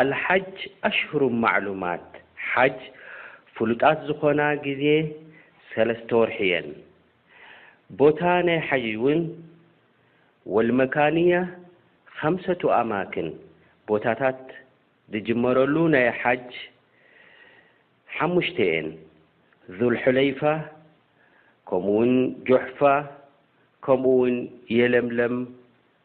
ኣልሓጅ ኣሽሩም ማዕሉማት ሓጅ ፍሉጣት ዝኾና ግዜ ሰለስተ ወርሒ እየን። ቦታ ናይ ሓጅ ውን ወልመካንያ ኸምሰቱ ኣማክን ቦታታት ዝጅመረሉ ናይ ሓጅ ሓሙሽተ እየን፣ ዙልሑለይፋ ከምኡውን ጁሕፋ ከምኡውን የለምለም፣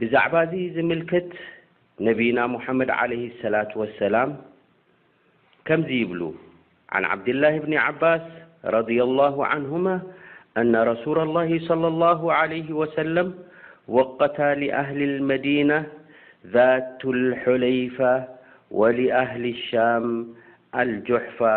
ብዛዕባ ዚ ዝምልከት نبينا محمد عليه الصلاة والسلام كم زيبلو عن عبد الله بن عباس رضي الله عنهما أن رسول الله صلى الله عليه وسلم وقت لأهل المدينة ذات الحليفة ولأهل الشام الجحفة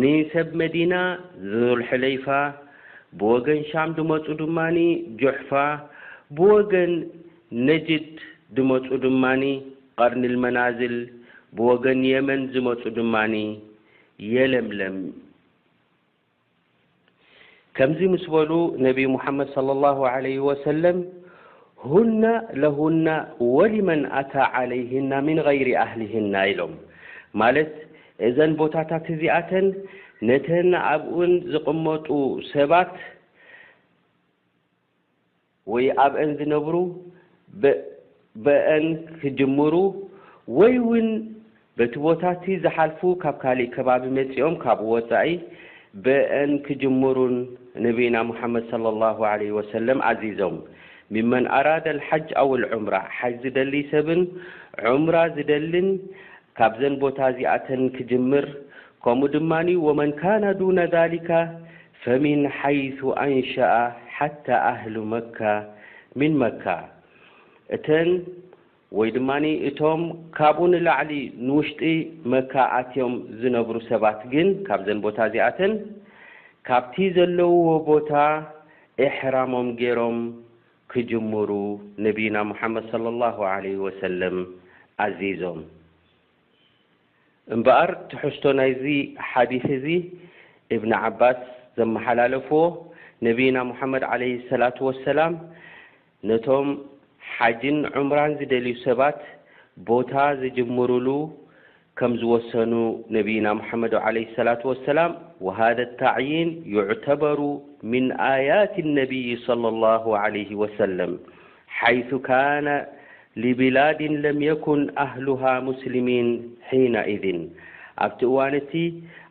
ንሰብ መዲና ዙልሕለይፋ፣ ብወገን ሻም ድመጹ ድማ ጁሕፋ፣ ብወገን ነጅድ ድመጹ ድማ ቐርኒልመናዝል፣ ብወገን የመን ዝመጹ ድማ የለምለም እዩ። ከምዚ ምስ በሉ ነቢይ ሙሓመድ ሰለላሁ ዓለይሂ ወሰለም ሁና ለሁና ወሊመን ኣታ ዓለይህና ሚን ገይሪ ኣህሊህና ኢሎም። ማለት እዘን ቦታታት እዚኣተን ነተን ኣብኡን ዝቕመጡ ሰባት፣ ወይ ኣብእን ዝነብሩ ብእን ክጅምሩ ወይ ውን በቲ ቦታቲ ዝሓልፉ ካብ ካሊእ ከባቢ መጺኦም ካብኡ ወጻኢ ብእን ክጅምሩን ነቢይና ሙሓመድ ሰለላሁ ዓለይሂ ወሰለም ኣዚዞም። ሚመን ኣራደ ልሓጅ ኣው ልዑምራ ሓጅ ዝደልይ ሰብን ዑምራ ዝደልን ካብዘን ቦታ እዚኣተን ክጅምር ከምኡ ድማ ወመን ካነ ዱነ ዛሊካ ፈሚን ሓይሱ ኣንሸኣ ሓታ ኣህሉ መካ ሚን መካ እተን ወይ ድማ እቶም ካብኡ ንላዕሊ ንውሽጢ መካ ኣትዮም ዝነብሩ ሰባት ግን ካብዘን ቦታ እዚኣተን ካብቲ ዘለውዎ ቦታ ኢሕራሞም ገይሮም ክጅምሩ ነብይና ሙሓመድ ሰለላሁ ዓለይሂ ወሰለም ኣዚዞም። እምበኣር ትሕዝቶ ናይዚ ሓዲስ እዚ እብን ዓባስ ዘመሓላለፍዎ ነብይና ሙሓመድ ዓለይሂ ሰላቱ ወሰላም ነቶም ሓጅን ዑምራን ዝደልዩ ሰባት ቦታ ዝጅምሩሉ ከም ዝወሰኑ ነብይና ሙሓመድ ዓለይሂ ሰላቱ ወሰላም ወሃዘ ታዕይን ዩዕተበሩ ሚን ኣያት ነብይ ሰለሏሁ ዓለይሂ ወሰለም ሓይሱ ካነ ሊቢላዲን ለም የኩን ኣህሉሃ ሙስሊሚን ሒነኢዚን፣ ኣብቲ እዋን እቲ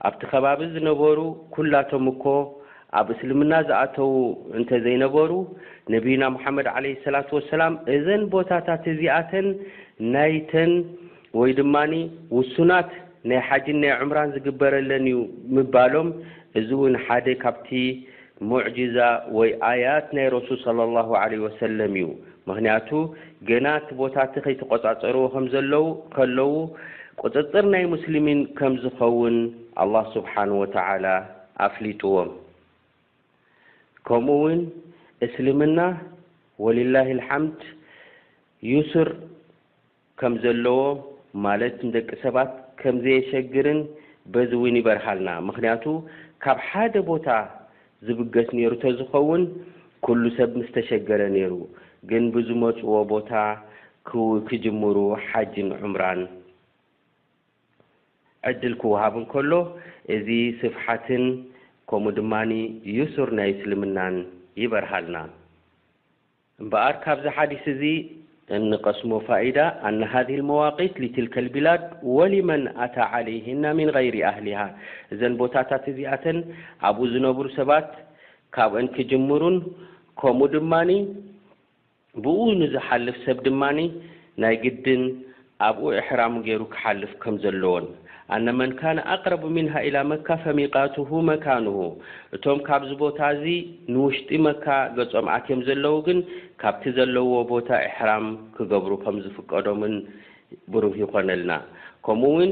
ኣብቲ ከባቢ ዝነበሩ ኩላቶም እኮ ኣብ እስልምና ዝኣተዉ እንተ ዘይነበሩ፣ ነብዩና ሙሓመድ ዓለይሂ ሰላቱ ወሰላም እዘን ቦታታት እዚኣተን ናይተን ወይ ድማ ውሱናት ናይ ሓጅን ናይ ዑምራን ዝግበረለን እዩ ምባሎም እዚ እውን ሓደ ካብቲ ሙዕጂዛ ወይ ኣያት ናይ ረሱል ሰለላሁ ዓለይሂ ወሰለም እዩ ምኽንያቱ ገና እቲ ቦታቲ ከይተቆፃፀርዎ ከምዘለው ከለው ቁፅፅር ናይ ሙስሊሚን ከምዝኸውን ኣላህ ሱብሓነሁ ወተዓላ ኣፍሊጥዎም ከምኡ እውን እስልምና ወሊላሂል ሓምድ ዩስር ከምዘለዎ ማለት ንደቂ ሰባት ከምዘየሸግርን በዚ እውን ይበርሃልና ምክንያቱ ካብ ሓደ ቦታ ዝብገስ ነይሩ ተዝኸውን ኩሉ ሰብ ምስተሸገረ ነይሩ ግን ብዝመፅዎ ቦታ ክጅምሩ ሓጅን ዑምራን ዕድል ክወሃብ እንከሎ እዚ ስፍሓትን ከምኡ ድማ ዩሱር ናይ እስልምናን ይበርሃልና። እምበኣር ካብዚ ሓዲስ እዚ እንቐስሞ ፋኢዳ፣ ኣነ ሃዚህ ልመዋቂት ሊትልከ ልቢላድ ወሊመን ኣታ ዓለይህና ሚን ገይሪ ኣህሊሃ፣ እዘን ቦታታት እዚኣተን ኣብኡ ዝነብሩ ሰባት ካብእን ክጅምሩን ከምኡ ድማ ብኡ ንዝሓልፍ ሰብ ድማ ናይ ግድን ኣብኡ ኢሕራም ጌሩ ክሓልፍ ከምዘለዎን ኣነ መን ካነ ኣቅረቡ ሚንሃ ኢላ መካ ፈሚቃቱሁ መካኑሁ እቶም ካብዚ ቦታ እዚ ንውሽጢ መካ ገጾም ኣትዮም ዘለዉ ግን ካብቲ ዘለውዎ ቦታ ኢሕራም ክገብሩ ከምዝፍቀዶምን ብሩህ ይኾነልና ከምኡ ውን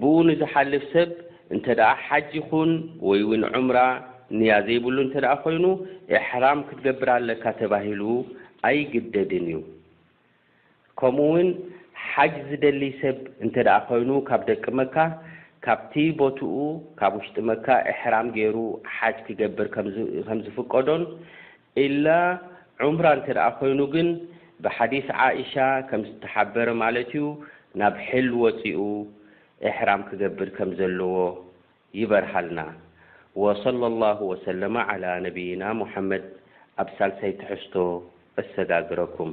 ብኡ ንዝሓልፍ ሰብ እንተድኣ ሓጅ ይኹን ወይ ውን ዑምራ ንያ ዘይብሉ እንተድኣ ኮይኑ ኢሕራም ክትገብር ኣለካ ተባሂሉ ኣይግደድን እዩ። ከምኡ ውን ሓጅ ዝደልይ ሰብ እንተድኣ ኮይኑ ካብ ደቂ መካ ካብቲ ቦትኡ ካብ ውሽጢ መካ ኢሕራም ገይሩ ሓጅ ክገብር ከም ዝፍቀዶን ኢላ ዑምራ እንተ ኮይኑ ግን ብሓዲስ ዓኢሻ ከም ዝተሓበረ ማለት'ዩ ናብ ሕል ወጺኡ ኢሕራም ክገብር ከም ዘለዎ ይበርሃልና። ወሰለላሁ ወሰለመ ዓላ ነብይና ሙሓመድ ኣብ ሳልሳይ ትሕዝቶ እሰጋግረኩም።